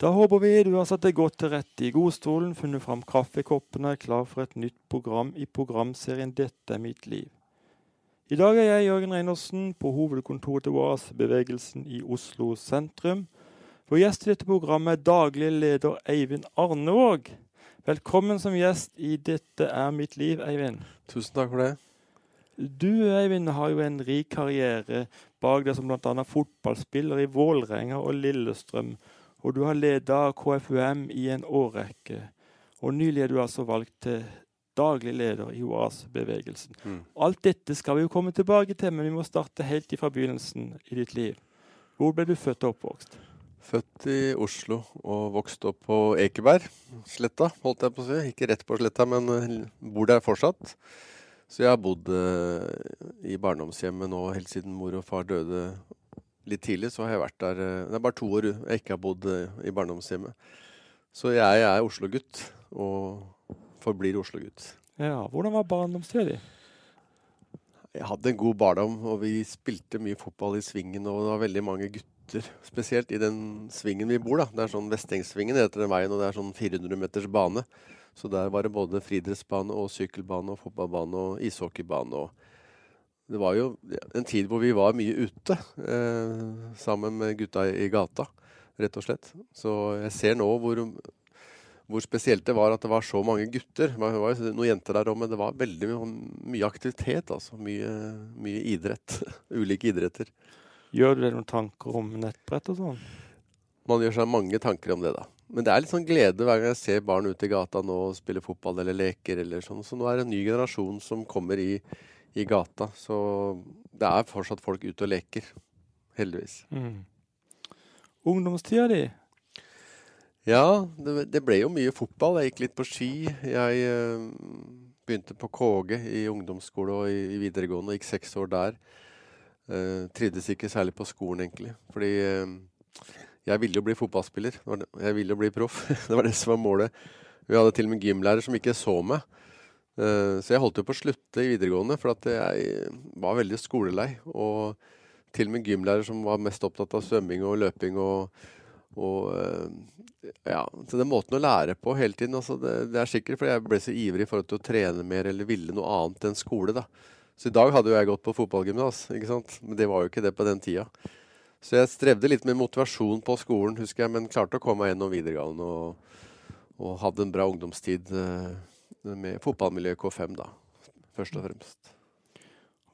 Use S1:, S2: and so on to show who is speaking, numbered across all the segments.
S1: Da håper vi du har satt deg godt til rette i godstolen, funnet fram kaffekoppene er klar for et nytt program i programserien 'Dette er mitt liv'. I dag er jeg Jørgen Reinersen på hovedkontoret til Oasebevegelsen i Oslo sentrum. Vår gjest i dette programmet er daglig leder Eivind Arnevåg. Velkommen som gjest i 'Dette er mitt liv', Eivind.
S2: Tusen takk for det.
S1: Du Eivind, har jo en rik karriere bak deg som bl.a. fotballspiller i Vålerenga og Lillestrøm. Og du har leda KFUM i en årrekke. Og nylig er du altså valgt til daglig leder i OAS-bevegelsen.
S2: Mm.
S1: Alt dette skal vi jo komme tilbake til, men vi må starte helt fra begynnelsen i ditt liv. Hvor ble du født og oppvokst?
S2: Født i Oslo og vokst opp på Ekeberg. Sletta, holdt jeg på å si. Ikke rett på sletta, men eh, bor der fortsatt. Så jeg har bodd eh, i barndomshjemmet nå helt siden mor og far døde litt tidlig. Så har jeg vært der eh, Det er bare to år jeg ikke har bodd eh, i barndomshjemmet. Så jeg er Oslo-gutt, og forblir Oslo-gutt.
S1: Ja, Hvordan var barndomstida di?
S2: Jeg hadde en god barndom, og vi spilte mye fotball i svingen. Og det var veldig mange gutter, spesielt i den svingen vi bor. da. Det er sånn Vestengsvingen heter den veien, og det er sånn 400 meters bane. Så der var det både friidrettsbane og sykkelbane og fotballbane og ishockeybane. og Det var jo en tid hvor vi var mye ute eh, sammen med gutta i, gata, rett og slett. Så jeg ser nå hvor, hvor spesielt det var at det var så mange gutter. Det var jo noen jenter der òg, men det var veldig mye aktivitet. altså. Mye, mye idrett. Ulike idretter.
S1: Gjør du deg noen tanker om nettbrett og sånn?
S2: Man gjør seg mange tanker om det, da. Men det er litt sånn glede hver gang jeg ser barn ute i gata nå og spiller fotball eller leker eller sånn. Så nå er det en ny generasjon som kommer i, i gata. Så det er fortsatt folk ute og leker. Heldigvis.
S1: Mm. Ungdomstida di?
S2: Ja, det, det ble jo mye fotball. Jeg gikk litt på ski. Jeg øh, begynte på KG i ungdomsskole og i, i videregående. Gikk seks år der. Uh, trivdes ikke særlig på skolen, egentlig. Fordi uh, jeg ville jo bli fotballspiller. Jeg ville jo bli proff. det var det som var målet. Vi hadde til og med gymlærer som ikke så meg. Eh, så jeg holdt jo på å slutte i videregående, for at jeg var veldig skolelei. Og til og med gymlærer som var mest opptatt av svømming og løping og, og eh, ja, så den måten å lære på hele tiden, altså det, det er sikkert fordi jeg ble så ivrig i forhold til å trene mer eller ville noe annet enn skole. da. Så i dag hadde jo jeg gått på fotballgymnas, men det var jo ikke det på den tida. Så jeg strevde litt med motivasjon på skolen, husker jeg, men klarte å komme meg gjennom videregående og, og hadde en bra ungdomstid eh, med fotballmiljøet K5, da, først og fremst.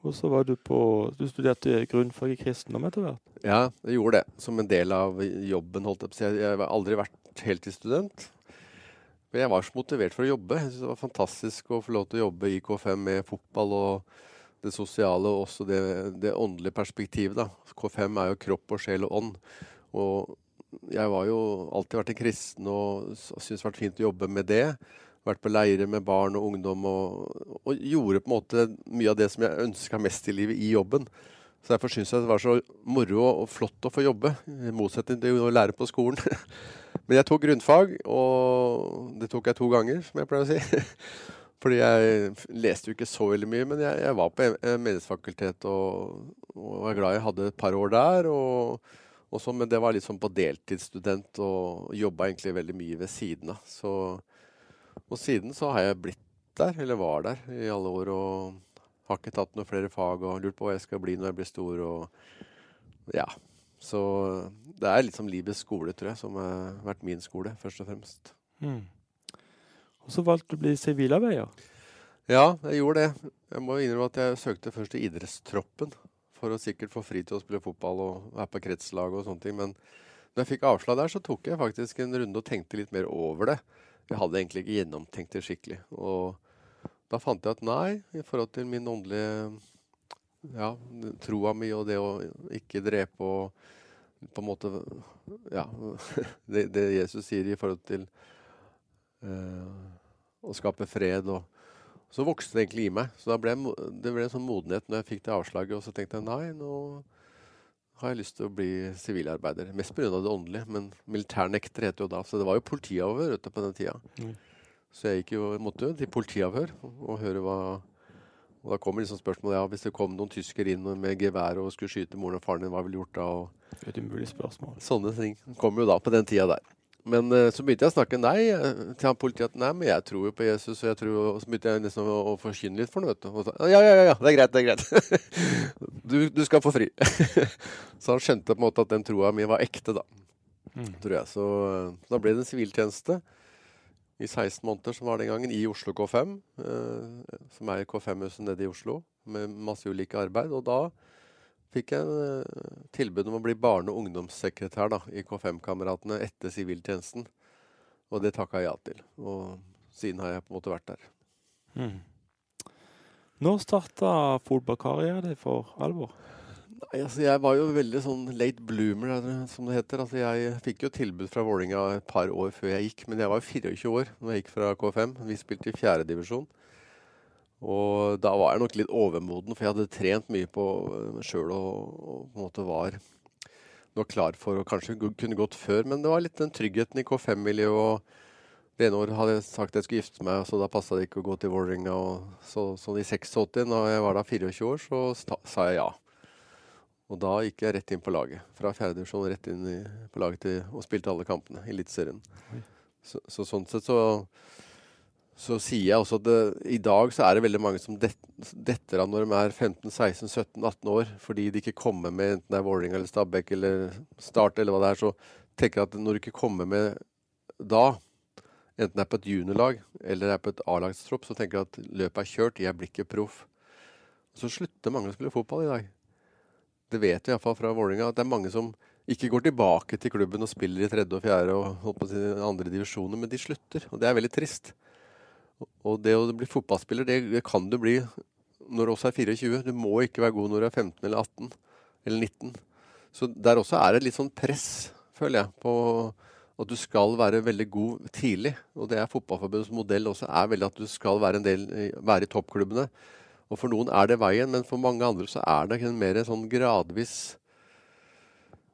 S1: Og så var du på Du studerte grunnfag i kristendom etter hvert?
S2: Ja, jeg gjorde det som en del av jobben. holdt Jeg på å si. Jeg har aldri vært heltidsstudent. Men jeg var så motivert for å jobbe. Jeg synes Det var fantastisk å få lov til å jobbe i K5 med fotball og det sosiale og også det, det åndelige perspektivet. da. K5 er jo kropp og sjel og ånd. Og jeg var jo alltid vært en kristen og syntes det har vært fint å jobbe med det. Vært på leire med barn og ungdom og, og gjorde på en måte mye av det som jeg ønska mest i livet, i jobben. Så Derfor syns jeg det var så moro og flott å få jobbe, i motsetning til å lære på skolen. Men jeg tok grunnfag, og det tok jeg to ganger, som jeg pleier å si. Fordi jeg leste jo ikke så veldig mye, men jeg, jeg var på eh, Menighetsfakultet og, og var glad jeg hadde et par år der. Og, og så, men det var litt sånn på deltidsstudent og jobba egentlig veldig mye ved siden av. Så, og siden så har jeg blitt der, eller var der, i alle år. Og har ikke tatt noen flere fag og lurt på hva jeg skal bli når jeg blir stor. Og ja. Så det er litt som livets skole, tror jeg, som har vært min skole, først og fremst.
S1: Mm. Og så valgte du å bli sivilarbeider.
S2: Ja, jeg gjorde det. Jeg må innrømme at jeg søkte først til idrettstroppen for å sikkert få fri til å spille fotball og være på kretslag og sånne ting. Men når jeg fikk avslag der, så tok jeg faktisk en runde og tenkte litt mer over det. Jeg hadde egentlig ikke gjennomtenkt det skikkelig. Og da fant jeg at nei, i forhold til min åndelige ja, troa mi og det å ikke drepe og på en måte Ja, det, det Jesus sier i forhold til eh, å skape fred og så vokste det egentlig i meg. Så ble det ble en sånn modenhet når jeg fikk det avslaget. Og så tenkte jeg nei, nå har jeg lyst til å bli sivilarbeider. Mest pga. det åndelige, men militærnekter heter jo da. Så det var jo politiavhør på den tida.
S1: Mm.
S2: Så jeg gikk jo, måtte jo til politiavhør og, høre hva Og da kommer liksom spørsmålet ja, hvis det kom noen tyskere inn med gevær og skulle skyte moren og faren din, hva ville du gjort da? Og
S1: Det et umulig spørsmål.
S2: sånne ting kommer jo da på den tida der. Men uh, så begynte jeg å snakke nei til han politiet. Nei, men jeg tror jo på Jesus. Og, jeg tror, og så begynte jeg liksom å, å forkynne litt for ham. Ja, ja, ja, ja, det er greit, det er greit. du, du, skal få fri. så han skjønte på en måte at den troa mi var ekte, da. Mm. Tror jeg. Så da ble det en siviltjeneste i 16 måneder, som var den gangen, i Oslo K5. Eh, som er K5-huset nede i Oslo, med masse ulike arbeid. Og da fikk jeg eh, tilbud om å bli barne- og ungdomssekretær da, i K5-kameratene etter siviltjenesten. Og det takka jeg ja til. Og siden har jeg på en måte vært der. Mm.
S1: Når starta fotballkarrieren din for alvor?
S2: Nei, altså Jeg var jo veldig sånn late bloomer, som det heter. Altså Jeg fikk jo tilbud fra Vålinga et par år før jeg gikk, men jeg var jo 24 år når jeg gikk fra K5. Vi spilte i fjerdedivisjon. Og da var jeg nok litt overmoden, for jeg hadde trent mye på meg sjøl og, og, på en måte var nok klar for å kanskje kunne gått før. Men det var litt den tryggheten i K5-miljøet. og Det ene året hadde jeg sagt jeg skulle gifte meg, så da passa det ikke å gå til Vålerenga. Så, så i 86, når jeg var da 24 år, så sa jeg ja. Og da gikk jeg rett inn på laget. Fra fjerdedivisjon rett inn i, på laget til, og spilte alle kampene i Eliteserien. Så, så, sånn sett så, så sier jeg også at det, i dag så er det veldig mange som det, detter av når de er 15-16-17-18 år, fordi de ikke kommer med enten det er Vålerenga eller Stabæk eller Start eller hva det er, så tenker jeg at når du ikke kommer med da, enten det er på et juniorlag eller det er på et A-lagstropp, så tenker jeg at løpet er kjørt, jeg blir ikke proff. Så slutter mange å spille fotball i dag det vet vi iallfall fra Vålerenga, at det er mange som ikke går tilbake til klubben og spiller i tredje og fjerde og holdt på å si andre divisjoner, men de slutter. Og det er veldig trist. Og det å bli fotballspiller, det, det kan du bli når du også er 24. Du må ikke være god når du er 15 eller 18 eller 19. Så der også er det litt sånn press, føler jeg, på at du skal være veldig god tidlig. Og det er Fotballforbundets modell også, er veldig at du skal være, del, være i toppklubbene. Og for noen er det veien, men for mange andre så er det en mer sånn gradvis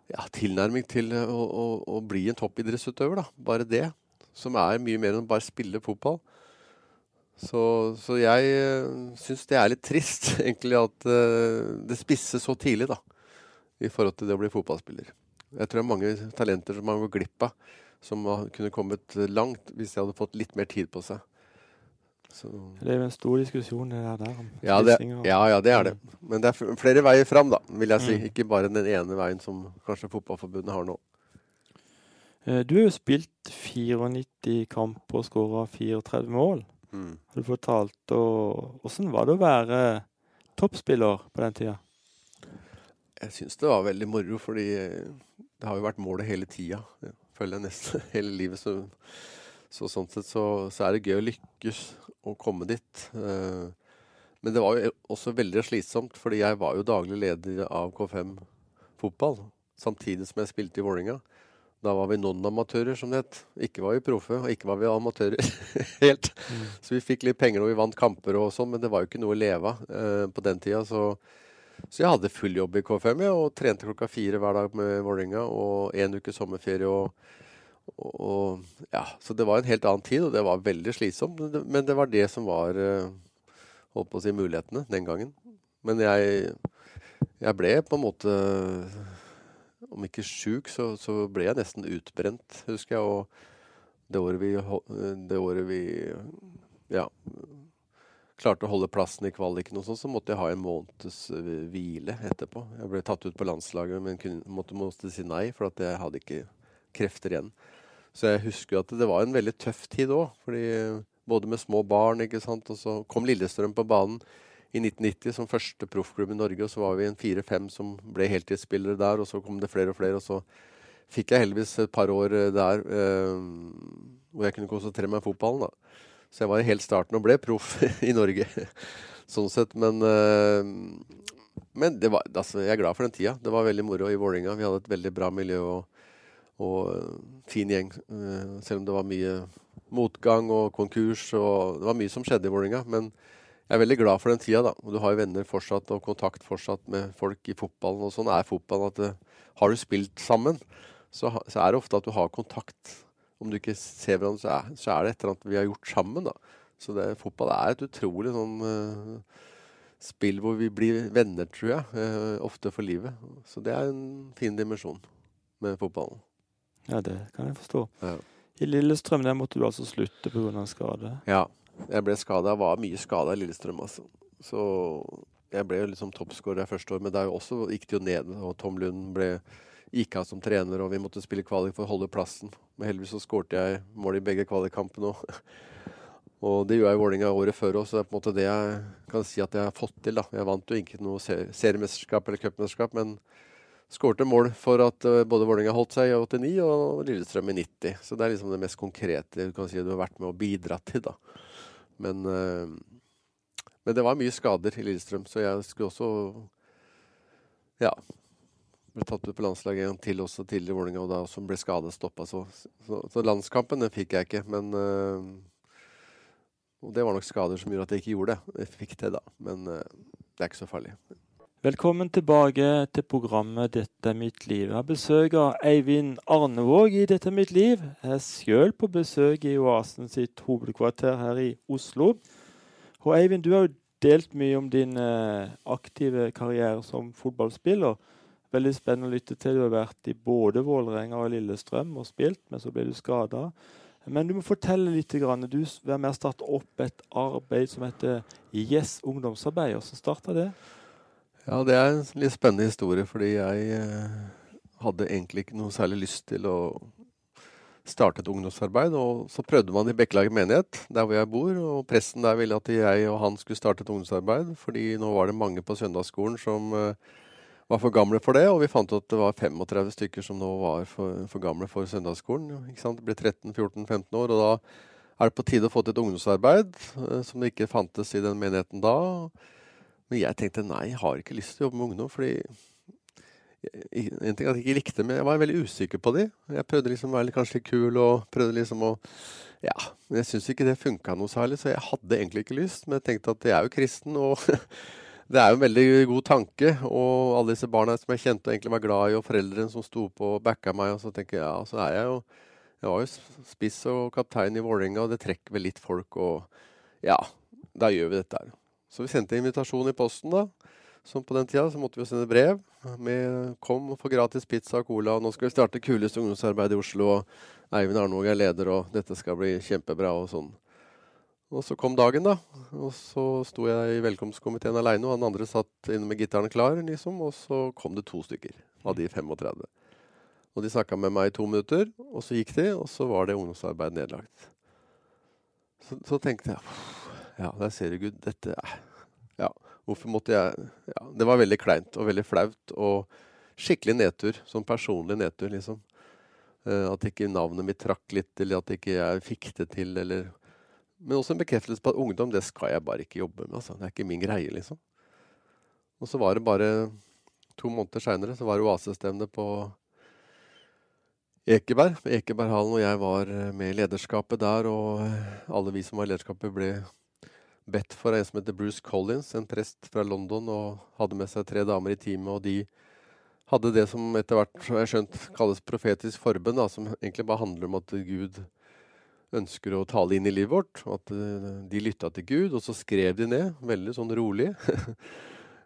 S2: ja, tilnærming til å, å, å, bli en toppidrettsutøver. da. Bare det. Som er mye mer enn bare spille fotball. Så, så jeg uh, syns det er litt trist, egentlig, at uh, det spisses så tidlig, da. I forhold til det å bli fotballspiller. Jeg tror det er mange talenter som man går glipp av, som kunne kommet langt hvis de hadde fått litt mer tid på seg.
S1: Så. Det er jo en stor diskusjon det der, om
S2: ja, det, ja, ja, det er det. Men det er flere veier fram, da, vil jeg si. Mm. Ikke bare den ene veien som kanskje Fotballforbundet har nå.
S1: Eh, du har jo spilt 94 kamper og skåra 34 mål. Mm. Har du fortalt og Åssen var det å være toppspiller på den tida?
S2: Jeg syns det var veldig moro, fordi det har jo vært målet hele tida. Føler nesten hele livet. Så så sånn sett så, så, er det gøy å lykkes å komme dit. Uh, men det var jo også veldig slitsomt, fordi jeg var jo daglig leder av K5 fotball. Samtidig som jeg spilte i Vålerenga. Da var vi non-amatører, som det het. Ikke var vi proffe, og ikke var vi amatører helt. Mm. Så vi fikk litt penger når vi vant kamper og sånn, men det var jo ikke noe å leve av uh, på den tida. Så, så, jeg hadde full jobb i K5 ja, og trente klokka fire hver dag med Vålerenga. Og en uke sommerferie. og og, ja, så det var en helt annen tid, og det var veldig slitsomt. Men det var det som var eh, holdt på å si, mulighetene den gangen. Men jeg, jeg ble på en måte Om ikke sjuk, så, så, ble jeg nesten utbrent, husker jeg. Og det året vi, det året vi ja, klarte å holde plassen i kvaliken, og sånn, så måtte jeg ha en måneds hvile etterpå. Jeg ble tatt ut på landslaget, men kunne, måtte, måtte si nei, for at jeg hadde ikke krefter igjen. Så jeg husker at det var en veldig tøff tid òg. Både med små barn, ikke sant. Og så kom Lillestrøm på banen i 1990 som første proffklubb i Norge. Og så var vi en fire-fem som ble heltidsspillere der, og så kom det flere og flere. Og så fikk jeg heldigvis et par år eh, der eh, hvor jeg kunne konsentrere meg om fotballen. da. Så jeg var i helt starten og ble proff i Norge. sånn sett. Men, eh, men var, altså, jeg er glad for den tida. Det var veldig moro i Vålerenga. Vi hadde et veldig bra miljø. og og eh, fin gjeng. Eh, selv om det var mye motgang og konkurs og Det var mye som skjedde i Vålerenga. Men jeg er veldig glad for den tida. da. Du har jo venner fortsatt og kontakt fortsatt med folk i fotballen. Og sånn er fotballen. at eh, Har du spilt sammen, så, så, er det ofte at du har kontakt. Om du ikke ser hverandre, så er, så er det et eller annet vi har gjort sammen. da. Så det, fotball er et utrolig sånn uh, spill hvor vi blir venner, tror jeg. Uh, ofte for livet. Så det er en fin dimensjon med fotballen.
S1: Ja, det kan jeg forstå.
S2: Ja.
S1: I Lillestrøm der måtte du altså slutte pga. skade.
S2: Ja. Jeg ble skada. Var mye skada i Lillestrøm, altså. Så jeg ble jo liksom toppskårer første år, men der også gikk det jo ned. Og Tom Lund ble gikk av som trener, og vi måtte spille kvalik for å holde plassen. Men heldigvis så skårte jeg mål i begge kvalikkampene òg. Og det gjorde jeg i Vålerenga året før òg, så det er på en måte det jeg kan si at jeg har fått til. da. Jeg vant jo ikke noe seriemesterskap eller cupmesterskap, men skårte mål for at uh, både Vålerenga holdt seg i 89 og Lillestrøm i 90. Så det er liksom det mest konkrete du kan si du har vært med og bidra til. da. Men, uh, men det var mye skader i Lillestrøm, så jeg skulle også ja, ble tatt ut på landslaget en til også tidligere i Vålerenga, og da også ble skadet stoppa. Så, så, så, landskampen den fikk jeg ikke. Men øh, Og det var nok skader som gjorde at jeg ikke gjorde det. Jeg fikk det, da. Men øh, det er ikke så farlig.
S1: Velkommen tilbake til programmet 'Dette er mitt liv'. Jeg har besøk av Eivind Arnevåg i 'Dette er mitt liv'. Jeg er sjøl på besøk i Oasen sitt hovedkvarter her i Oslo. Og Eivind, du har jo delt mye om din eh, aktive karriere som fotballspiller. Veldig spennende å lytte til. Du har vært i både Vålerenga og Lillestrøm og spilt, men så ble du skada. Men du må fortelle litt. Grann. Du er med å starte opp et arbeid som heter Yes ungdomsarbeid. Hvordan starta det?
S2: Ja, Det er en litt spennende historie, fordi jeg eh, hadde egentlig ikke noe særlig lyst til å starte et ungdomsarbeid. Og så prøvde man i Bekkelaget menighet, der hvor jeg bor. Og presten der ville at jeg og han skulle starte et ungdomsarbeid, fordi nå var det mange på søndagsskolen som eh, var for gamle for det, og vi fant ut at det var 35 stykker som nå var for, for gamle for søndagsskolen. Ikke sant? Det ble 13-14-15 år, og da er det på tide å få til et ungdomsarbeid eh, som det ikke fantes i den menigheten da. Men jeg tenkte nei, jeg har ikke lyst til å jobbe med ungdom, fordi en ting at jeg ikke likte, men jeg var veldig usikker på de. Jeg prøvde liksom å være kanskje litt kul og prøvde liksom å Ja, men jeg syns ikke det funka noe særlig, så jeg hadde egentlig ikke lyst. Men jeg tenkte at jeg er jo kristen, og det er jo en veldig god tanke. Og alle disse barna som jeg kjente og egentlig var glad i, og foreldrene som sto på og backa meg. Og så tenker jeg ja, så er jeg jo Jeg var jo spiss og kaptein i Vålerenga, og det trekker vel litt folk, og ja, da gjør vi dette her. Så vi sendte invitasjon i posten, da. Som på den tida så måtte vi sende brev med 'Kom og få gratis pizza og cola', og 'Nå skal vi starte kuleste ungdomsarbeid i Oslo', og 'Eivind Arnvåg er leder', og 'Dette skal bli kjempebra', og sånn. Og så kom dagen, da. Og så sto jeg i velkomstkomiteen aleine, og han andre satt inne med gitaren klar, liksom. Og så kom det to stykker av de 35. Og de snakka med meg i to minutter, og så gikk de, og så var det ungdomsarbeid nedlagt. Så, så tenkte jeg Ja, der ser du, Gud. Dette Ja, hvorfor måtte jeg ja, Det var veldig kleint og veldig flaut. Og skikkelig nedtur. Sånn personlig nedtur, liksom. Uh, at ikke navnet mitt trakk litt, eller at ikke jeg fikk det til, eller men også en bekreftelse på at ungdom det skal jeg bare ikke jobbe med. Altså. Det er ikke min greie, liksom. Og så var det bare to måneder seinere så var det oasestevne på Ekeberg. Ekeberghallen, og jeg var eh, med i lederskapet der. Og eh, alle vi som var i lederskapet, ble bedt for en som heter Bruce Collins, en prest fra London, og hadde med seg tre damer i teamet. Og de hadde det som etter hvert jeg skjønt, kalles profetisk forbønn, som egentlig bare handler om at Gud ønsker å tale inn i livet vårt. Og At eh, de lytta til Gud, og så skrev de ned, veldig sånn rolig.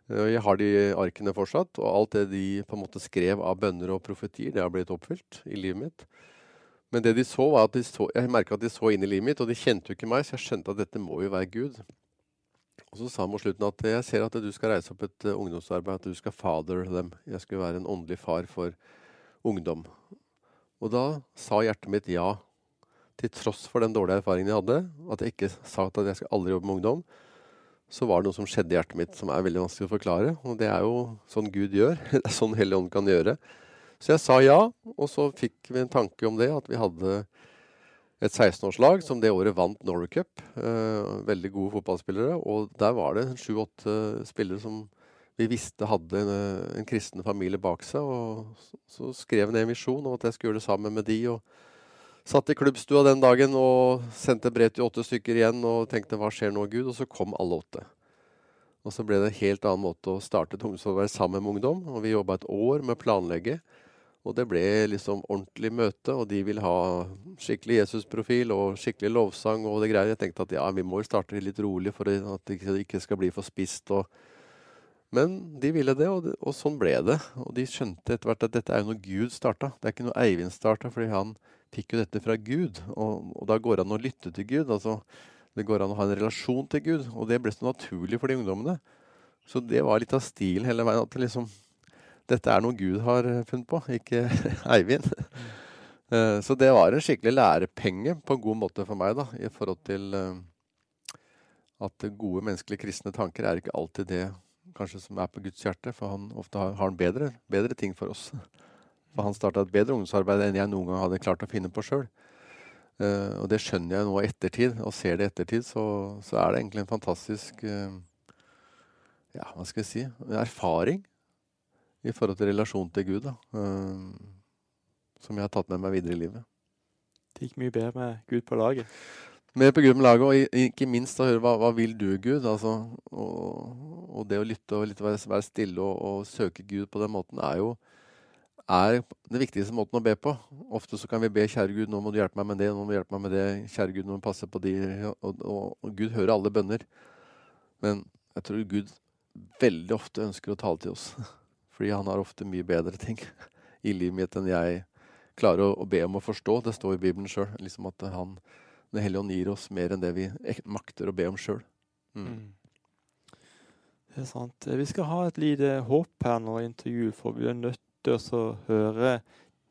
S2: Jeg har de arkene fortsatt, og alt det de på en måte skrev av bønner og profetier, det har blitt oppfylt i livet mitt. Men det de så var at de så, jeg merka at de så inn i livet mitt, og de kjente jo ikke meg, så jeg skjønte at dette må jo være Gud. Og så sa han mot slutten at jeg ser at du skal reise opp et uh, ungdomsarbeid, at du skal father dem. Jeg skulle være en åndelig far for ungdom. Og da sa hjertet mitt ja til tross for den dårlige erfaringen jeg hadde, at jeg ikke sa at jeg skal aldri jobbe med ungdom, så var det noe som skjedde i hjertet mitt som er veldig vanskelig å forklare. Og det er jo sånn Gud gjør. Det er sånn Hellig Ånd kan gjøre. Så jeg sa ja, og så fikk vi en tanke om det, at vi hadde et 16-årslag som det året vant Norway Cup. Eh, veldig gode fotballspillere. Og der var det sju-åtte spillere som vi visste hadde en, en, kristen familie bak seg. Og så, så skrev jeg en visjon om at jeg skulle gjøre det sammen med de. og Satt i klubbstua den dagen og sendte brev til åtte stykker igjen og tenkte hva skjer nå, Gud? Og så kom alle åtte. Og så ble det en helt annen måte å starte et ungdomsarbeid sammen med ungdom. Og vi jobba et år med å planlegge. Og det ble liksom ordentlig møte, og de vil ha skikkelig Jesusprofil og skikkelig lovsang og det greier. Jeg tenkte at ja, vi må jo starte litt rolig for at det ikke skal bli for spist. og Men de ville det, og, og sånn ble det. Og de skjønte etter hvert at dette er jo noe Gud starta. Det er ikke noe Eivind starta, fordi han fikk jo dette fra Gud. Og, og, da går det an å lytte til Gud. altså Det går an å ha en relasjon til Gud. Og det ble så naturlig for de ungdommene. Så det var litt av stilen hele veien. at liksom, Dette er noe Gud har funnet på, ikke Eivind. Mm. Så det var en skikkelig lærepenge på en god måte for meg, da, i forhold til at gode menneskelige kristne tanker er ikke alltid det kanskje som er på Guds hjerte, for han ofte har, har han bedre, bedre, ting for oss. For han starta et bedre ungdomsarbeid enn jeg noen gang hadde klart å finne på sjøl. Uh, eh, og det skjønner jeg nå i ettertid, og ser det i ettertid, så, så, er det egentlig en fantastisk uh, Ja, hva skal jeg si erfaring i forhold til relasjonen til Gud, da. Uh, som jeg har tatt med meg videre i livet.
S1: Det gikk mye bedre med Gud på laget?
S2: Mer på Gud med laget, og ikke minst å høre hva, hva vil du, Gud? Altså, og, og, det å lytte og litt være, være stille og, og, søke Gud på den måten er jo er den viktigste måten å be på. Ofte så kan vi be 'Kjære Gud, nå må du hjelpe meg med det', 'nå må du hjelpe meg med det', 'Kjære Gud, nå må du passe på de' og, og, Gud hører alle bønner. Men jeg tror Gud veldig ofte ønsker å tale til oss. Fordi han har ofte mye bedre ting i livet mitt enn jeg klarer å, å be om å forstå. Det står i Bibelen sjøl. Liksom at han den hellige ånd gir oss mer enn det vi makter å be om sjøl. Mm. mm.
S1: Det er sant. Vi skal ha et lite håp her nå i intervjuet, for vi er nødt til å høre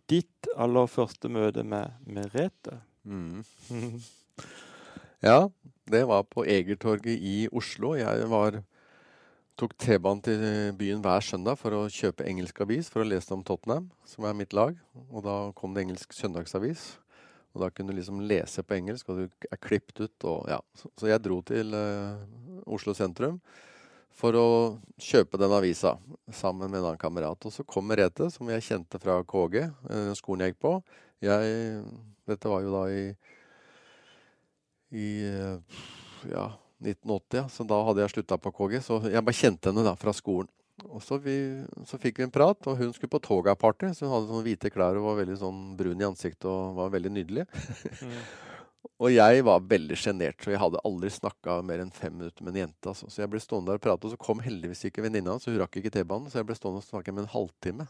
S1: ditt aller første møte med Merete. Mm.
S2: ja, det var på Egertorget i Oslo. Jeg var, tok T-banen til byen hver søndag for å kjøpe engelsk avis for å lese om Tottenham, som er mitt lag. Og da kom det engelsk søndagsavis. Og da kunne du liksom lese på engelsk, og du er klippet ut. Og, ja. så, jeg dro til uh, Oslo sentrum for å kjøpe den avisa sammen med en annen kamerat. Og så kom Merete, som jeg kjente fra KG, uh, skolen jeg gikk på. Jeg, dette var jo da i, i uh, ja, 1980, ja. så da hadde jeg slutta på KG. Så jeg bare kjente henne da fra skolen. Og så, vi, så, fikk vi en prat, og hun skulle på toga-party. Så hun hadde sånne hvite klær og var veldig sånn brun i ansiktet og var veldig nydelig. Mm. og jeg var veldig sjenert, så jeg hadde aldri snakka mer enn fem minutter med en jente. Altså. Så jeg ble stående der og prate, og så kom heldigvis ikke venninna, så hun rakk ikke T-banen. Så jeg ble stående og snakke med en halvtime.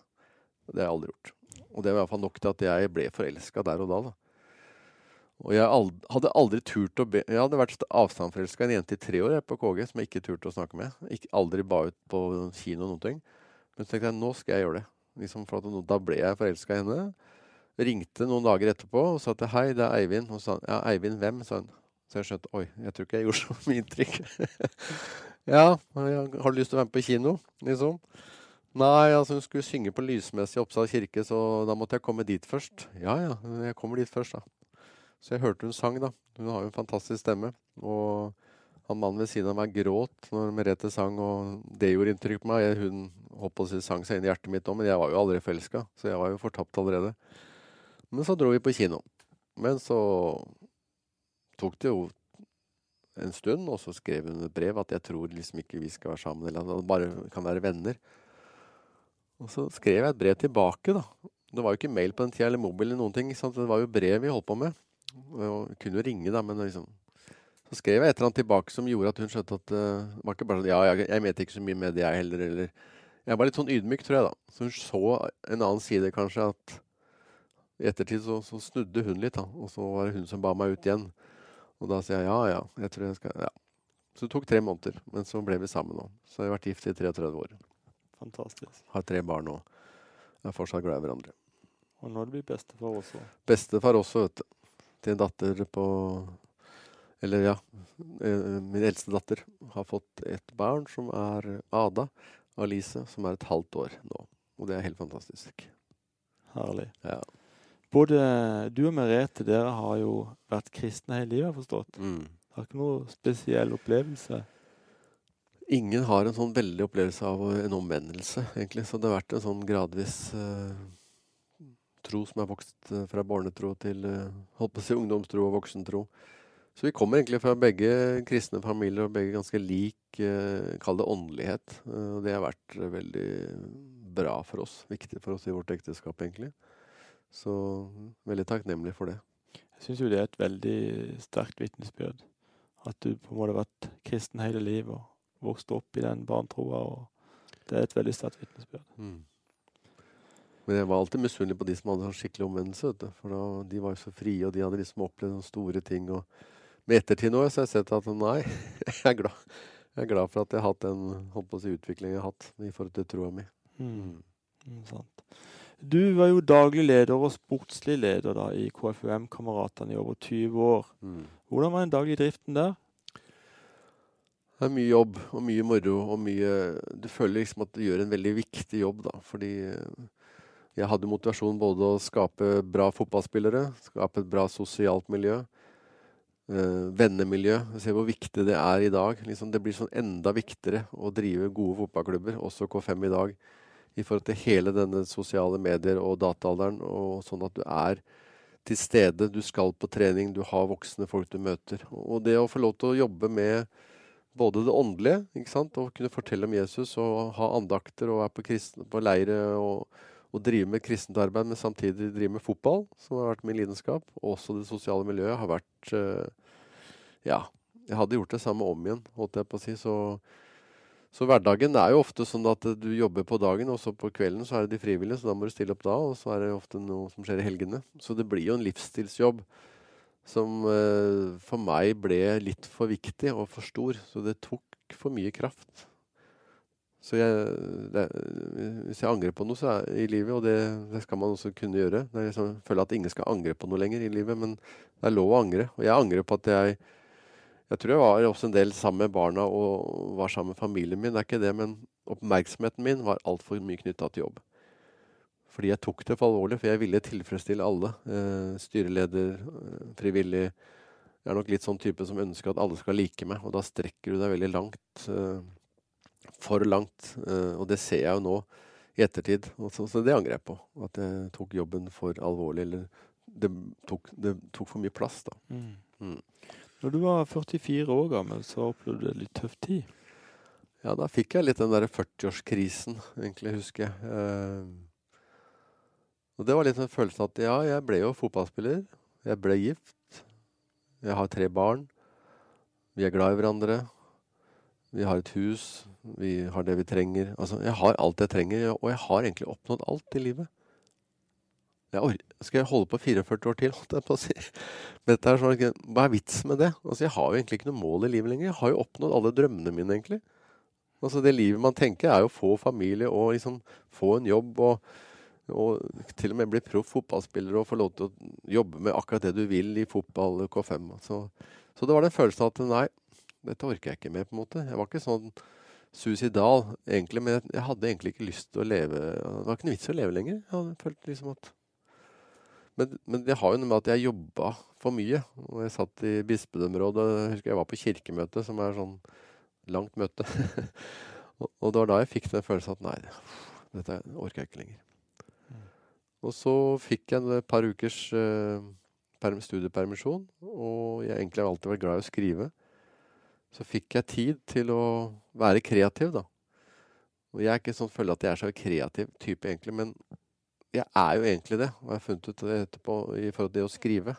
S2: Det har jeg aldri gjort. Og det var iallfall nok til at jeg ble forelska der og da. da. Og jeg hadde aldri turt å be Jeg hadde vært avstandsforelska en jente i tre år på KG som jeg ikke turte å snakke med. Ikke, aldri ba ut på kino noen ting. Men så tenkte jeg nå skal jeg gjøre det. Liksom at Da ble jeg forelska i henne. Ringte noen dager etterpå og sa til hei, det er Eivind. Og sa ja, Eivind hvem? sa hun. Så jeg skjønte oi, jeg tror ikke jeg gjorde så mye inntrykk. ja, har du lyst til å være med på kino? Liksom. Nei, altså hun skulle synge på lysmessig i Oppsal kirke, så da måtte jeg komme dit først. Ja ja, jeg kommer dit først, da. Så jeg hørte hun sang, da. Hun har jo en fantastisk stemme. Og han mannen ved siden av meg gråt når Merete sang, og det gjorde inntrykk på meg. Hun holdt på å si sang seg inn i hjertet mitt òg, men jeg var jo aldri forelska, så jeg var jo fortapt allerede. Men så dro vi på kino. Men så tok det jo en stund, og så skrev hun et brev at jeg tror liksom ikke vi skal være sammen, eller bare kan være venner. Og så skrev jeg et brev tilbake, da. Det var jo ikke mail på den tida eller mobil eller noen ting. Sant? Det var jo brev vi holdt på med. Og kunne jo ringe, da, men liksom Så skrev jeg et eller annet tilbake som gjorde at hun skjønte at uh, det var ikke bare sånn Ja, jeg, jeg mente ikke så mye med det, jeg heller, eller Jeg var litt sånn ydmyk, tror jeg, da. Så hun så en annen side, kanskje, at i ettertid så, så snudde hun litt, da. Og så var det hun som ba meg ut igjen. Og da sier jeg ja, ja, jeg tror jeg skal Ja. Så det tok tre måneder, men så ble vi sammen nå. Så jeg har vært gift i 33 år.
S1: Fantastisk.
S2: Har tre barn og er fortsatt glad i hverandre.
S1: Og nå er det blitt bestefar også?
S2: Bestefar også, vet du til en datter på Eller ja, eh, min eldste datter har fått et barn som er Ada Alice, som er et halvt år nå. Og det er helt fantastisk.
S1: Herlig.
S2: Ja.
S1: Både du og Merete, dere har jo vært kristne hele livet, har jeg forstått.
S2: Mm.
S1: Har ikke noe spesiell opplevelse?
S2: Ingen har en sånn veldig opplevelse av en omvendelse, egentlig. Så det har vært en sånn gradvis uh, tro som er vokst eh, fra barnetro til eh, holdt på å si ungdomstro og voksentro. Så vi kommer egentlig fra begge kristne familier og begge ganske lik eh, kall det åndelighet. Og det har vært veldig bra for oss. Viktig for oss i vårt ekteskap, egentlig. Så veldig takknemlig for det.
S1: Jeg syns jo det er et veldig sterkt vitnesbyrd. At du på en måte har vært kristen hele livet og vokst opp i den barnetroa Det er et veldig sterkt vitnesbyrd.
S2: Mm. Men jeg var alltid misunnelig på de som hadde sånn skikkelig omvendelse. vet du. For da, De var jo så frie, og de hadde liksom opplevd noen store ting. og Med ettertid nå så har jeg sett at nei, jeg er glad, jeg er glad for at jeg har hatt den holdt på å si, utviklingen jeg har hatt i forhold til troa mi.
S1: Mm. Mm. Du var jo daglig leder og sportslig leder da i KFUM-kameratene i over 20 år.
S2: Mm.
S1: Hvordan var den daglige driften der?
S2: Det er mye jobb og mye moro og mye Du føler liksom at du gjør en veldig viktig jobb, da. Fordi jeg hadde motivasjon både å skape bra fotballspillere, skape et bra sosialt miljø, øh, vennemiljø. Se hvor viktig det er i dag. Liksom, det blir sånn enda viktigere å drive gode fotballklubber, også K5 i dag, i forhold til hele denne sosiale medier og dataalderen, og sånn at du er til stede. Du skal på trening, du har voksne folk du møter. Og det å få lov til å jobbe med både det åndelige, ikke sant? og kunne fortelle om Jesus og ha andakter og være på, kristne, på leire og, og, drive med kristent arbeid, men samtidig drive med fotball, som har vært min lidenskap. Og også det sosiale miljøet har vært uh, Ja, jeg hadde gjort det samme om igjen, holdt jeg på å si. Så, så hverdagen er jo ofte sånn at du jobber på dagen, og så på kvelden så er det de frivillige, så da må du stille opp da, og så er det ofte noe som skjer i helgene. Så det blir jo en livsstilsjobb som uh, for meg ble litt for viktig og for stor. Så det tok for mye kraft. Så jeg, det, hvis jeg angrer på noe er, i livet, og det, det, skal man også kunne gjøre Jeg liksom, føler at ingen skal angre på noe lenger i livet, men det er lov å angre. Og jeg angrer på at jeg Jeg tror jeg var også en del sammen med barna og var sammen med familien min. Det er ikke det, men oppmerksomheten min var altfor mye knytta til jobb. Fordi jeg tok det for alvorlig, for jeg ville tilfredsstille alle. Eh, styreleder, eh, frivillig. Jeg er nok litt sånn type som ønsker at alle skal like meg, og da strekker du deg veldig langt. Eh, for langt. Eh, og det ser jeg jo nå i ettertid. Så, så, det angrer jeg på. At jeg tok jobben for alvorlig. Eller det tok, det tok for mye plass, da. Mm.
S1: Mm. Når du var 44 år gammel, så opplevde du en litt tøff tid?
S2: Ja, da fikk jeg litt den derre 40-årskrisen, egentlig, husker jeg. Eh, og det var litt en følelse at ja, jeg ble jo fotballspiller. Jeg ble gift. Jeg har tre barn. Vi er glad i hverandre. Vi har et hus. Vi har det vi trenger. Altså, jeg har alt jeg trenger, og jeg har egentlig oppnådd alt i livet. Jeg skal jeg holde på 44 år til? holdt jeg på å si. Dette er sånn, hva er vitsen med det? Altså, jeg har jo egentlig ikke noe mål i livet lenger. Jeg har jo oppnådd alle drømmene mine, egentlig. Altså, det livet man tenker, er jo å få familie og liksom få en jobb. og og til og med bli proff fotballspiller og få lov til å jobbe med akkurat det du vil i fotball K5. Så, så det var den følelsen at nei, dette orker jeg ikke mer, på en måte. Jeg var ikke sånn suicidal, egentlig, men jeg, hadde egentlig ikke lyst til å leve Det var ikke noe vits i å leve lenger. Jeg hadde følt liksom at men, men, det har jo noe med at jeg jobba for mye. Og jeg satt i bispedømmerådet. Jeg jeg var på kirkemøte, som er sånn langt møte. og, og, det var da jeg fikk den følelsen at nei, dette orker jeg ikke lenger. Og så fikk jeg et par ukers uh, studiepermisjon, og jeg egentlig har alltid vært glad i å skrive. Så fikk jeg tid til å være kreativ, da. Og jeg er ikke sånn føler at jeg er så kreativ type, egentlig, men jeg er jo egentlig det. Og jeg har funnet ut det etterpå i forhold til det å skrive.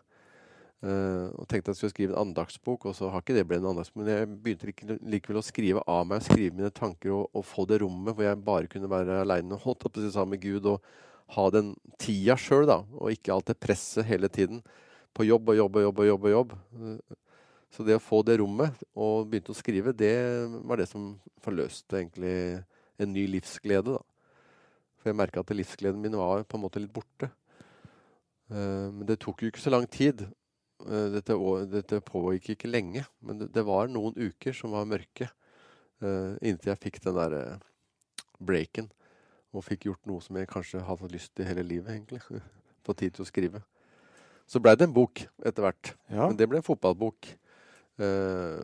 S2: Uh, og tenkte jeg skulle skrive en andagsbok, og så har ikke det blitt en andagsbok. Men jeg begynte like, likevel å skrive av meg, skrive mine tanker og, og, få det rommet hvor jeg bare kunne være aleine og holdt opp sammen med Gud. og ha den tida sjøl, da, og ikke alt det presset hele tiden på jobb og jobb og jobb. og jobb og jobb. Så det å få det rommet og begynte å skrive, det var det som forløste egentlig en ny livsglede. da. For jeg merka at livsgleden min var på en måte litt borte. Eh, men det tok jo ikke så lang tid. Eh, dette, dette pågikk ikke lenge, men det, det, var noen uker som var mørke. Uh, inntil jeg fikk den der breaken og fikk gjort noe som jeg kanskje hadde lyst til hele livet, egentlig. på tid til å skrive. Så blei det en bok etter hvert. Ja. Men det ble en fotballbok. Uh,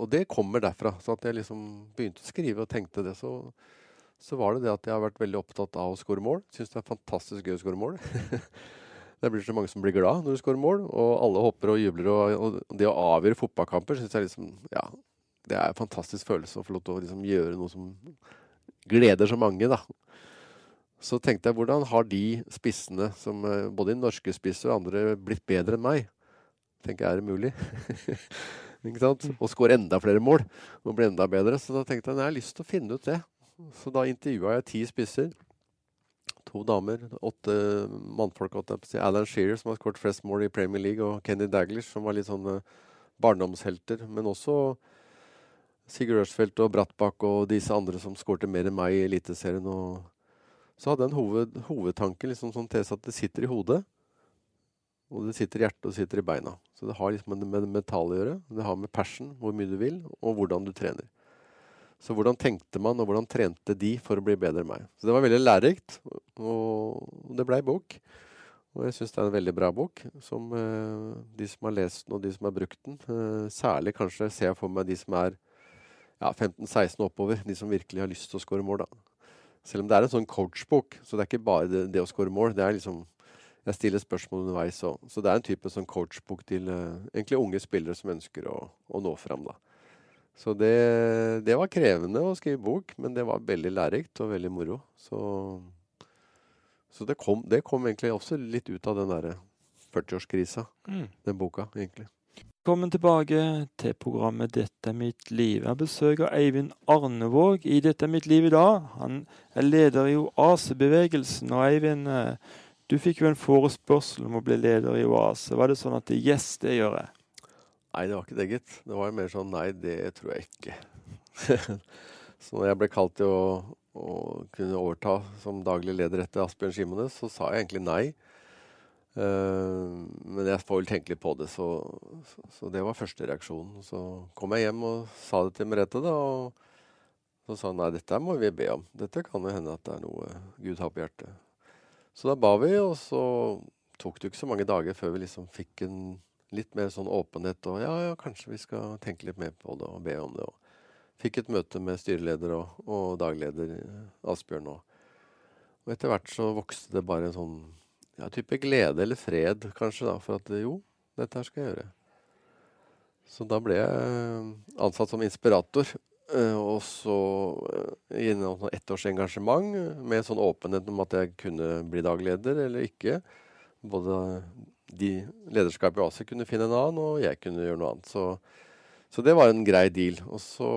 S2: og det kommer derfra. Så at jeg liksom begynte å skrive og tenkte det, så, så var det det at jeg har vært veldig opptatt av å skåre mål. Syns det er fantastisk gøy å skåre mål. det blir så mange som blir glad når du skårer mål, og alle hopper og jubler. Og, og det å avgjøre fotballkamper syns jeg liksom Ja, det er en fantastisk følelse å få lov til å liksom gjøre noe som gleder så mange, da. Så tenkte jeg hvordan har de spissene, som eh, både norske spisser og andre, blitt bedre enn meg? Tenker jeg, er det mulig? ikke sant? Og skåre enda flere mål og bli enda bedre. Så da tenkte jeg jeg har lyst til å finne ut det. Så da intervjua jeg ti spisser. To damer, åtte mannfolk. Alan Shearer, som har skåret flest mål i Premier League, og Kenny Daglish, som var litt sånne barndomshelter. Men også Sigurd Ørsfeldt og Brattbakk og disse andre som skårte mer enn meg i Eliteserien. Så hadde jeg en hoved, hovedtanke liksom, som tese at det sitter i hodet. Og det sitter i hjertet og det sitter i beina. Så det har liksom med det mentale å gjøre. Det har med passion, hvor mye du vil, og hvordan du trener. Så hvordan tenkte man, og hvordan trente de for å bli bedre enn meg? Så det var veldig lærerikt, og det blei bok. Og jeg syns det er en veldig bra bok, som eh, de som har lest den, og de som har brukt den eh, Særlig kanskje ser jeg for meg de som er ja, 15-16 oppover, de som virkelig har lyst til å skåre mål, da. Selv om det er en sånn coachbok, så det er ikke bare det, det å skåre mål. Det er liksom jeg stiller spørsmål underveis òg. Så det er en type sånn coachbok til uh, egentlig unge spillere som ønsker å, å nå fram. da. Så det, det, var krevende å skrive bok, men det var veldig lærerikt og veldig moro. Så, så det, kom, det, kom, egentlig også litt ut av den derre 40-årskrisa, mm. den boka, egentlig.
S1: Velkommen tilbake til programmet 'Dette er mitt liv'. Jeg besøker Eivind Arnevåg i 'Dette er mitt liv' i dag. Han er leder i Oasebevegelsen. Og Eivind, eh, du fikk jo en forespørsel om å bli leder i Oase. Var det sånn at yes, det gjør jeg?
S2: Nei, det var ikke det, gitt. Det var mer sånn nei, det tror jeg ikke. så når jeg ble kalt til å, å, kunne overta som daglig leder etter Asbjørn Simones, så sa jeg egentlig nei. Uh, men jeg får vel tenke litt på det, så, så, så, det var første reaksjonen. Så kom jeg hjem og sa det til Merete, da. Og så sa han nei, dette må vi be om. Dette kan jo hende at det er noe Gud har på hjertet. Så da ba vi, og så tok det ikke så mange dager før vi liksom fikk en litt mer sånn åpenhet. Og ja, ja, kanskje vi skal tenke litt mer på det og be om det. Og fikk et møte med styreleder og, og dagleder Asbjørn. òg. og etter hvert så vokste det bare en sånn ja, type glede eller fred, kanskje, da, for at jo, dette her skal jeg gjøre. Så da ble jeg ansatt som inspirator Eh, og så gjennom ett års engasjement med sånn åpenhet om at jeg kunne bli dagleder eller ikke. Både de lederskapet i ASI kunne finne en annen, og jeg kunne gjøre noe annet. Så, så det var en grei deal. Og så,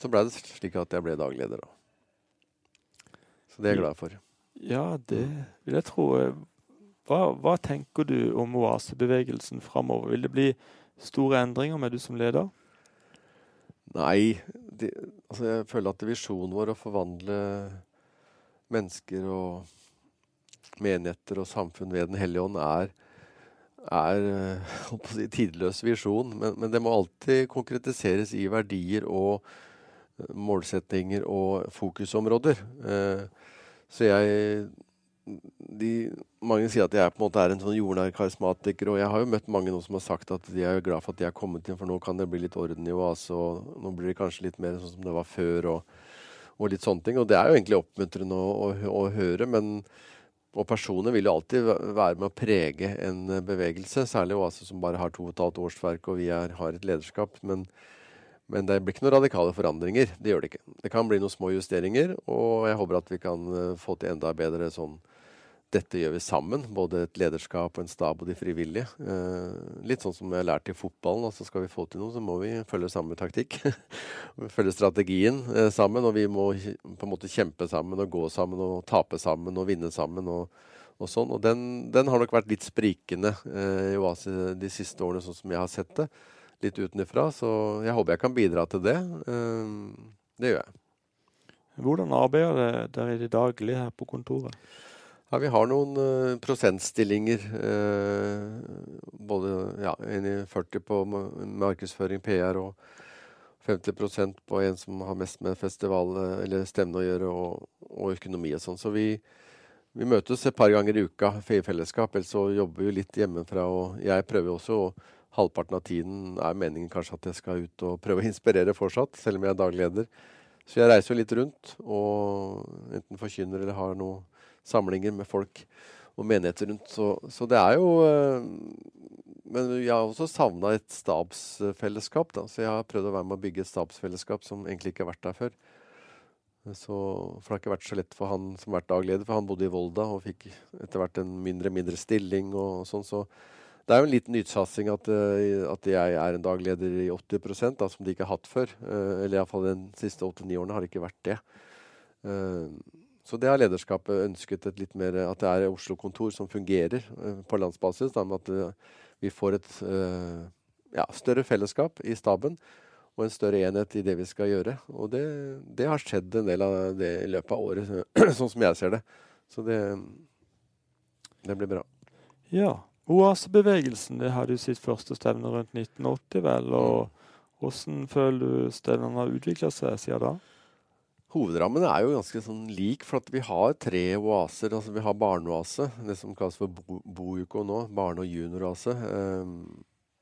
S2: så blei det slik at jeg ble dagleder, da. Så det er jeg glad for.
S1: Ja, det vil jeg tro. Hva, hva tenker du om oasebevegelsen framover? Vil det bli store endringer med du som leder?
S2: Nei, de, altså jeg føler at visjonen vår å forvandle mennesker og menigheter og samfunn ved Den hellige ånd er, er eh, si, tidløs visjon. Men, men, det må alltid konkretiseres i verdier og eh, målsettinger og fokusområder. Eh, så jeg de, mange sier at jeg på en måte er en sånn jordnær karismatiker. Og jeg har jo møtt mange nå som har sagt at de er glad for at de er kommet inn, for nå kan det bli litt orden i oase, og nå blir det kanskje litt mer sånn som det var før, og, og litt sånne ting. Og det er jo egentlig oppmuntrende å, å, å høre, men og personer vil jo alltid være med å prege en bevegelse, særlig Oase som bare har to og et halvt årsverk, og vi er, har et lederskap. Men, men, det blir ikke noen radikale forandringer. Det gjør det ikke. Det kan bli noen små justeringer, og jeg håper at vi kan eh, få til enda bedre sånn dette gjør vi sammen, både et lederskap en stab og de frivillige. Eh, litt sånn som jeg har lært i fotballen. altså Skal vi få til noe, så må vi følge samme taktikk. følge strategien eh, sammen. Og vi må på en måte kjempe sammen og gå sammen og tape sammen og vinne sammen. og, og sånn. Og den, den, har nok vært litt sprikende eh, i Oase de siste årene, sånn som jeg har sett det. Litt utenfra. Så jeg håper jeg kan bidra til det. Det gjør jeg.
S1: Hvordan arbeider dere i det daglige her på kontoret?
S2: Ja, Vi har noen uh, prosentstillinger. Uh, både ja, 40 på markedsføring, PR, og 50% på en som har mest med festival eller stevne å gjøre, og, og økonomi og sånn. Så vi, vi, møtes et par ganger i uka i fellesskap. Ellers så jobber vi litt hjemmefra. Og jeg prøver også, og halvparten av tiden er meningen kanskje at jeg skal ut og prøve å inspirere fortsatt, selv om jeg er dagleder. Så jeg reiser jo litt rundt og enten forkynner eller har noe samlinger med folk og menigheter rundt. Så, så det er jo eh, Men jeg har også savna et stabsfellesskap. Da. Så jeg har prøvd å være med å bygge et stabsfellesskap som egentlig ikke har vært der før. Så, for det har ikke vært så lett for han som har vært dagleder, for han bodde i Volda og fikk etter hvert en mindre mindre stilling og sånn. Så det er jo en liten nytsatsing at, eh, at jeg er en dagleder i 80 da, som de ikke har hatt før. Eh, eller iallfall de siste åtte-ni årene har det ikke vært det. Så det har lederskapet ønsket et litt mer, at det er Oslo-kontor som fungerer uh, på landsbasis. Da, med at uh, vi får et ja, større fellesskap i staben og en større enhet i det vi skal gjøre. Og det, det har skjedd en del av det i løpet av året, sånn som jeg ser det. Så det, det blir bra.
S1: Ja. Oasebevegelsen det hadde jo sitt første stevne rundt 1980, vel. og Hvordan føler du stevnene har utvikla seg siden da?
S2: Hovedrammen er jo ganske sånn lik, for vi har tre oaser. altså Vi har barneoase, det som kalles for Bojuko nå, barne- og junioroase, eh,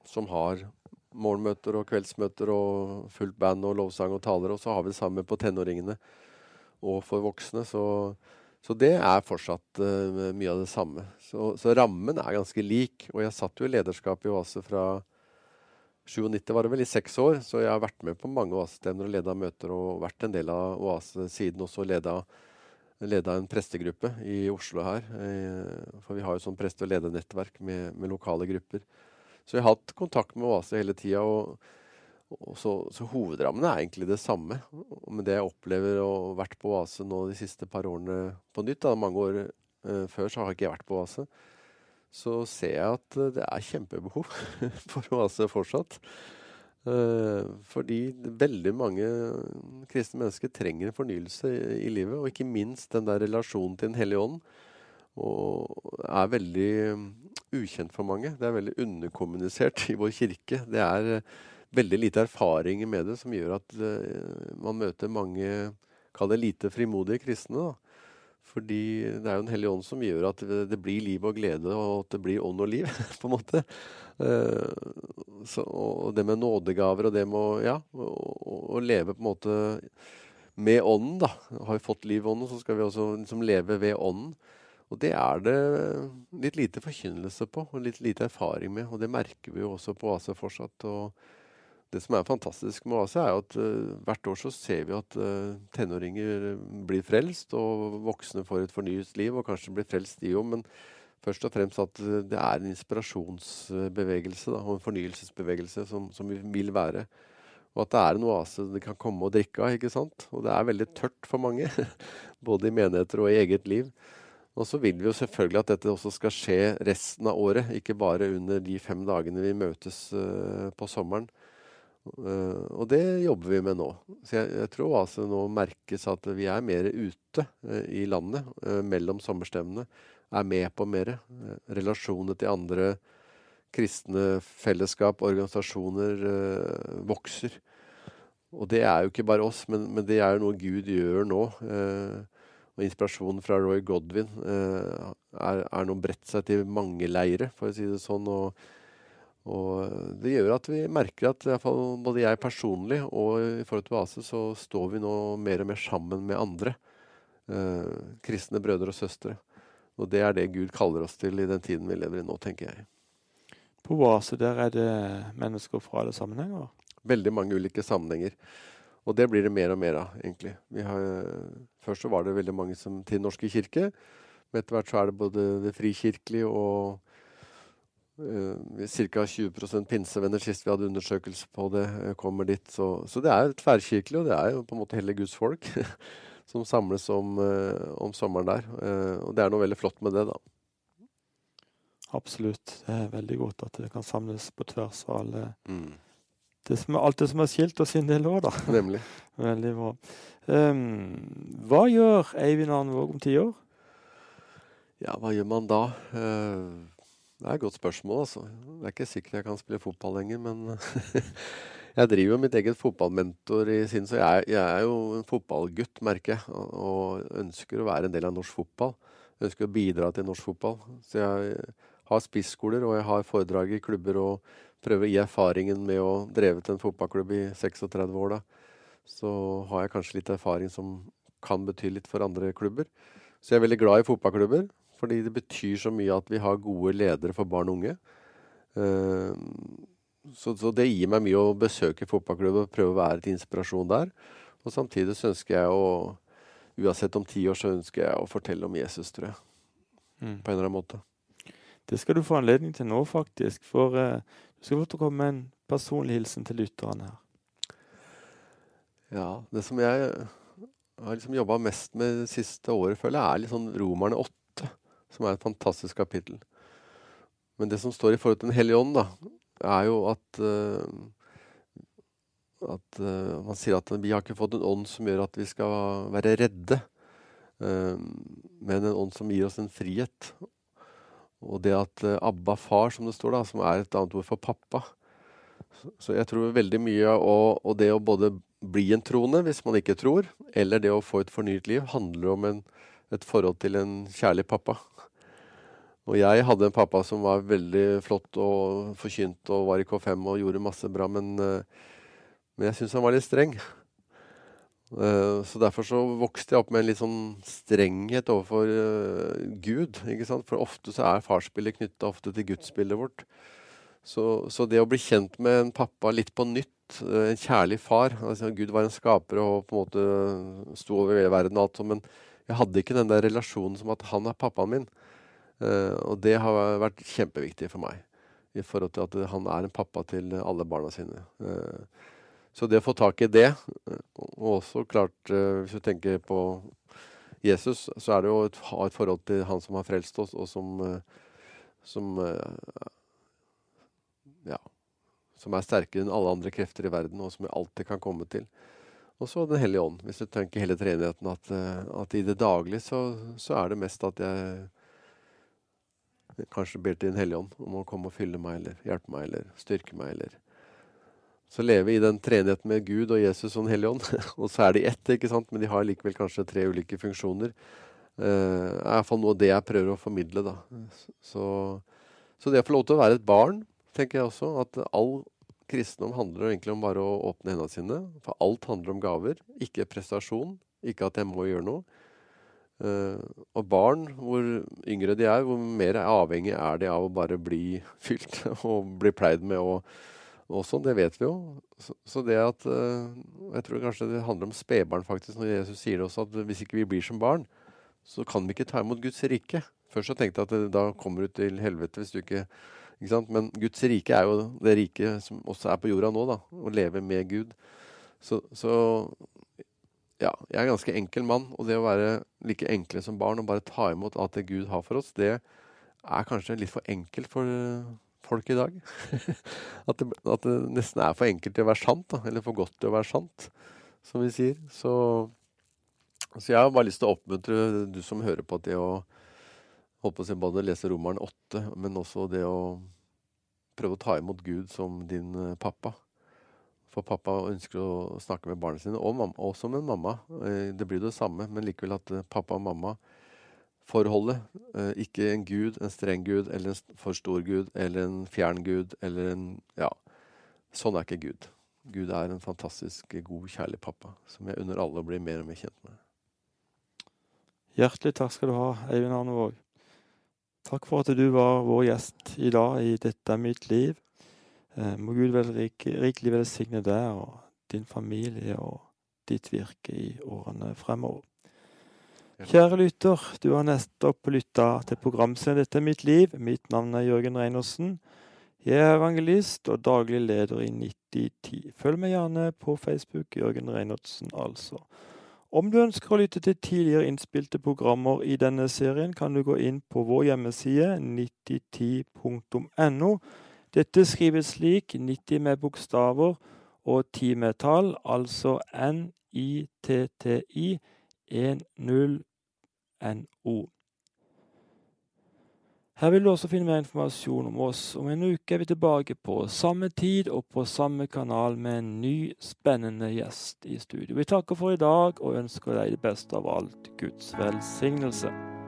S2: som har morgenmøter og kveldsmøter og fullt band og lovsang og taler. Og så har vi det samme på tenåringene og for voksne. Så, så det er fortsatt uh, mye av det samme. Så, så, rammen er ganske lik. Og jeg satt jo i lederskap i Oase fra 97 var det vel, i seks år. Så jeg har vært med på mange Oase-stevner og leda møter og vært en del av Oase siden også leda, leda en prestegruppe i Oslo her. Eh, for vi har jo sånn preste- og ledernettverk med, med, lokale grupper. Så jeg har hatt kontakt med Oase hele tida. Og, og så, så, hovedrammen er egentlig det samme. Men det jeg opplever og vært på Oase nå de siste par årene på nytt, da, mange år eh, før så har ikke vært på Oase så ser jeg at eh, det er kjempebehov for oase fortsatt. Uh, fordi veldig mange kristne mennesker trenger en fornyelse i, livet, og ikke minst den der relasjonen til Den hellige ånd. Og er veldig ukjent for mange. Det er veldig underkommunisert i vår kirke. Det er veldig lite erfaringer med det som gjør at man møter mange, kall det lite frimodige kristne. da fordi det er jo Den hellige ånd som gjør at det blir liv og glede, og at det blir ånd og liv, på en måte. Uh, så, og det med nådegaver og det med å, ja, å, å, leve på en måte med ånden, da. Har vi fått liv i ånden, så skal vi også liksom leve ved ånden. Og det er det litt lite forkynnelse på, og litt lite erfaring med. Og det merker vi jo også på AC fortsatt. og det som er fantastisk med Asia, er at uh, hvert år så ser vi at uh, tenåringer blir frelst, og voksne får et fornyet liv, og kanskje blir frelst de òg. Men først og fremst at uh, det er en inspirasjonsbevegelse da, og en fornyelsesbevegelse som, som, vi vil være. Og at det er en oase de kan komme og drikke av. ikke sant? Og det er veldig tørt for mange, både i menigheter og i eget liv. Og så vil vi jo selvfølgelig at dette også skal skje resten av året, ikke bare under de fem dagene vi møtes på sommeren. Uh, og det jobber vi med nå. Så jeg, jeg tror altså nå merkes at vi er mer ute uh, i landet uh, mellom sommerstevnene. Er med på mer. relasjoner til andre kristne fellesskap, organisasjoner, vokser. Og det er jo ikke bare oss, men, men det er jo noe Gud gjør nå. og inspirasjonen fra Roy Godwin er, er nå bredt seg til mange leire, for å si det sånn. og og det gjør at vi merker at i fall, både jeg personlig og i forhold til Oase, så står vi nå mer og mer sammen med andre. Eh, kristne brødre og søstre. Og det er det Gud kaller oss til i den tiden vi lever i nå, tenker jeg.
S1: På Oase der er det mennesker fra alle sammenhenger?
S2: Veldig mange ulike sammenhenger. Og det blir det mer og mer av, egentlig. Har, først så var det veldig mange som, til Den Norske kirke. Men etter hvert så er det både det frikirkelige og Ca. 20 pinsevenner sist vi hadde undersøkelse på det, uh, kommer dit. Så, så, det er tverrkirkelig, og det er jo på en måte hele Guds folk som samles om, uh, om sommeren der. og det er noe veldig flott med det, da.
S1: Absolutt. Det er veldig godt at det kan samles på tvers av alle mm. det som, alt det som har skilt oss en del år, da.
S2: Nemlig.
S1: veldig bra. Um, hva gjør Eivind Arnvåg om ti år?
S2: Ja, hva gjør man da? Uh, det er et godt spørsmål, altså. Det er ikke sikkert jeg kan spille fotball lenger, men jeg driver jo mitt eget fotballmentor i sin, så jeg, jeg, er jo en fotballgutt, merker jeg. Og ønsker å være en del av norsk fotball. Ønsker å bidra til norsk fotball. Så jeg har spisskoler, og jeg har foredrag i klubber og prøver å gi erfaringen med å drevet en fotballklubb i 36 år. da. Så har jeg kanskje litt erfaring som kan bety litt for andre klubber. Så jeg er veldig glad i fotballklubber. Fordi det betyr så mye at vi har gode ledere for barn og unge. Uh, så, så, det gir meg mye å besøke fotballklubben og prøve å være til inspirasjon der. Og samtidig så ønsker jeg å Uansett om ti år så ønsker jeg å fortelle om Jesus, tror jeg. Mm. På en eller annen måte.
S1: Det skal du få anledning til nå, faktisk. For uh, du skal få til å komme med en personlig hilsen til lytterne her.
S2: Ja, det som jeg har liksom jobba mest med det siste året, føler jeg, er litt sånn Romerne 8, som er et fantastisk kapittel. Men det som står i forhold til Den hellige ånd, da, er jo at uh, at uh, Man sier at vi har ikke fått en ånd som gjør at vi skal være redde, uh, men en ånd som gir oss en frihet. Og det at Abba far, som det står, da, som er et annet ord for pappa. Så, så jeg tror veldig mye og, og det å både bli en troende hvis man ikke tror, eller det å få et fornyet liv, handler om en, et forhold til en kjærlig pappa. Og jeg hadde en pappa som var veldig flott og forkynt og var i K5 og gjorde masse bra, men, eh, men jeg syns han var litt streng. Eh, så derfor så vokste jeg opp med en litt sånn strenghet overfor uh, Gud. ikke sant? For ofte så er farsbildet knytta til gudsbildet vårt. Så, så, det å bli kjent med en pappa litt på nytt Eh, en kjærlig far. Altså, Gud var en skaper og på en måte sto over verden og alt Men jeg hadde ikke den der relasjonen som at han er pappaen min. Uh, og det har vært kjempeviktig for meg. I forhold til at han er en pappa til alle barna sine. Uh, så det å få tak i det, og også klart uh, Hvis du tenker på Jesus, så er det jo ha et forhold til han som har frelst oss, og som, som ja, som er sterkere enn alle andre krefter i verden, og som vi alltid kan komme til. Og så Den hellige ånd. Hvis du tenker hele treenigheten, at, eh, at, i det daglige så, så, er det mest at jeg kanskje ber til Den hellige om å komme og fylle meg, eller hjelpe meg, eller styrke meg, eller Så leve i den treenigheten med Gud og Jesus og Den hellige ånd. og så er de ett, ikke sant? men de har likevel kanskje tre ulike funksjoner. Uh, er iallfall noe av det jeg prøver å formidle. da. Så, så det å få lov til å være et barn tenker jeg også. At all kristendom handler egentlig om bare å åpne hendene sine. For alt handler om gaver, ikke prestasjon. Ikke at jeg må gjøre noe. Uh, og barn, hvor yngre de er, hvor mer avhengig er de av å bare bli fylt og bli pleid med og, og sånn. Det vet vi jo. Så, så det at uh, Jeg tror kanskje det handler om spedbarn, faktisk, når Jesus sier det også, at hvis ikke vi blir som barn, så kan vi ikke ta imot Guds rike. Først så tenkte jeg at det, da kommer du til helvete hvis du ikke ikke sant? men Guds rike er jo det riket som også er på jorda nå, da. Å leve med Gud. Så, så, ja, jeg er en ganske enkel mann. Og det å være like enkle som barn og bare ta imot alt det Gud har for oss, det er kanskje litt for enkelt for folk i dag. at, det, at, det, nesten er for enkelt til å være sant, da. Eller for godt til å være sant, som vi sier. Så, så jeg har bare lyst til å oppmuntre du som hører på, det å holdt på å si både lese Romeren 8, men også det å prøve å ta imot Gud som din eh, pappa. For pappa ønsker å snakke med barna sine, og mamma, også med mamma. Eh, det blir det samme, men likevel at eh, pappa og mamma Forholdet, ikke en gud, en streng gud, eller en for stor gud, eller en fjern gud, eller en Ja. Sånn er ikke Gud. Gud er en fantastisk god, kjærlig pappa, som jeg unner alle å bli mer og mer kjent med.
S1: Hjertelig takk skal du ha, Eivind Arnevåg. Takk for at du var vår gjest i dag i 'Dette er mitt liv'. Eh, må Gud vel rik, rikelig velsigne deg og din familie og ditt virke i årene fremover. Kjære lytter, du har nettopp lytta til programserien 'Dette er mitt liv'. Mitt navn er Jørgen Reinersen. Jeg er evangelist og daglig leder i 9010. Følg meg gjerne på Facebook, Jørgen Reinertsen altså. Om du ønsker å lytte til tidligere innspilte programmer i denne serien, kan du gå inn på vår hjemmeside 9010.no. Dette skrives slik 90 med bokstaver og 10 med tall, altså N-I-T-T-I 10NO. Her vil du også finne mer informasjon om oss. Om en uke er vi tilbake på samme tid og på samme kanal med en ny, spennende gjest i studio. Vi takker for i dag og ønsker deg det beste av alt Guds velsignelse.